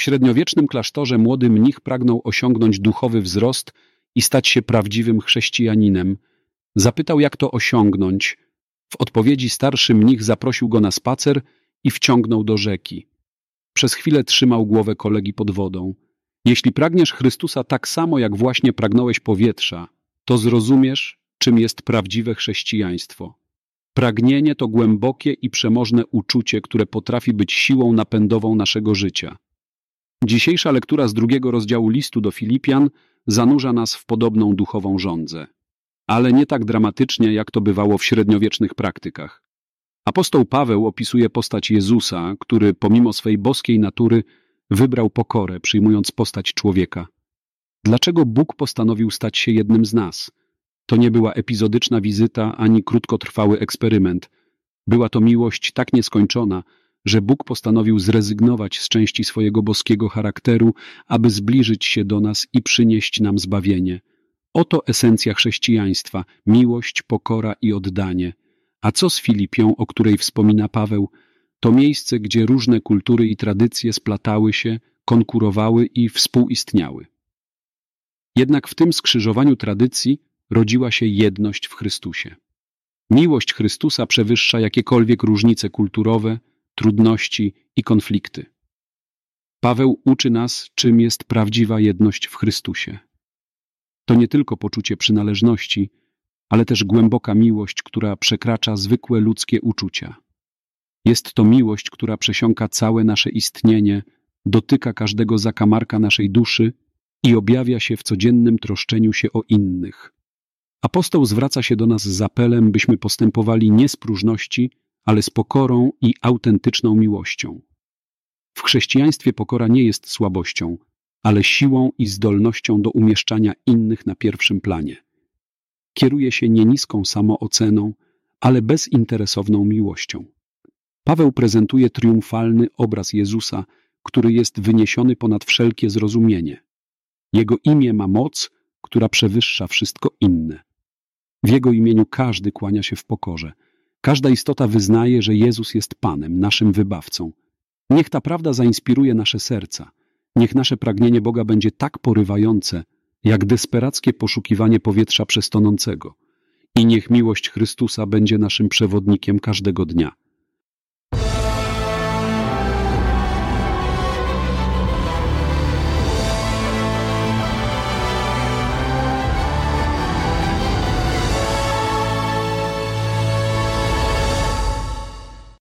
W średniowiecznym klasztorze młody mnich pragnął osiągnąć duchowy wzrost i stać się prawdziwym chrześcijaninem. Zapytał, jak to osiągnąć. W odpowiedzi starszy mnich zaprosił go na spacer i wciągnął do rzeki. Przez chwilę trzymał głowę kolegi pod wodą. Jeśli pragniesz Chrystusa tak samo, jak właśnie pragnąłeś powietrza, to zrozumiesz, czym jest prawdziwe chrześcijaństwo. Pragnienie to głębokie i przemożne uczucie, które potrafi być siłą napędową naszego życia. Dzisiejsza lektura z drugiego rozdziału listu do Filipian zanurza nas w podobną duchową żądzę, ale nie tak dramatycznie, jak to bywało w średniowiecznych praktykach. Apostoł Paweł opisuje postać Jezusa, który pomimo swej boskiej natury wybrał pokorę, przyjmując postać człowieka. Dlaczego Bóg postanowił stać się jednym z nas? To nie była epizodyczna wizyta ani krótkotrwały eksperyment. Była to miłość tak nieskończona, że Bóg postanowił zrezygnować z części swojego boskiego charakteru, aby zbliżyć się do nas i przynieść nam zbawienie. Oto esencja chrześcijaństwa miłość, pokora i oddanie. A co z Filipią, o której wspomina Paweł? To miejsce, gdzie różne kultury i tradycje splatały się, konkurowały i współistniały. Jednak w tym skrzyżowaniu tradycji rodziła się jedność w Chrystusie. Miłość Chrystusa przewyższa jakiekolwiek różnice kulturowe, trudności i konflikty. Paweł uczy nas, czym jest prawdziwa jedność w Chrystusie. To nie tylko poczucie przynależności, ale też głęboka miłość, która przekracza zwykłe ludzkie uczucia. Jest to miłość, która przesiąka całe nasze istnienie, dotyka każdego zakamarka naszej duszy i objawia się w codziennym troszczeniu się o innych. Apostoł zwraca się do nas z apelem, byśmy postępowali nie z próżności, ale z pokorą i autentyczną miłością. W chrześcijaństwie pokora nie jest słabością, ale siłą i zdolnością do umieszczania innych na pierwszym planie. Kieruje się nie niską samooceną, ale bezinteresowną miłością. Paweł prezentuje triumfalny obraz Jezusa, który jest wyniesiony ponad wszelkie zrozumienie. Jego imię ma moc, która przewyższa wszystko inne. W Jego imieniu każdy kłania się w pokorze. Każda istota wyznaje, że Jezus jest Panem, naszym wybawcą. Niech ta prawda zainspiruje nasze serca. Niech nasze pragnienie Boga będzie tak porywające, jak desperackie poszukiwanie powietrza przez tonącego. I niech miłość Chrystusa będzie naszym przewodnikiem każdego dnia.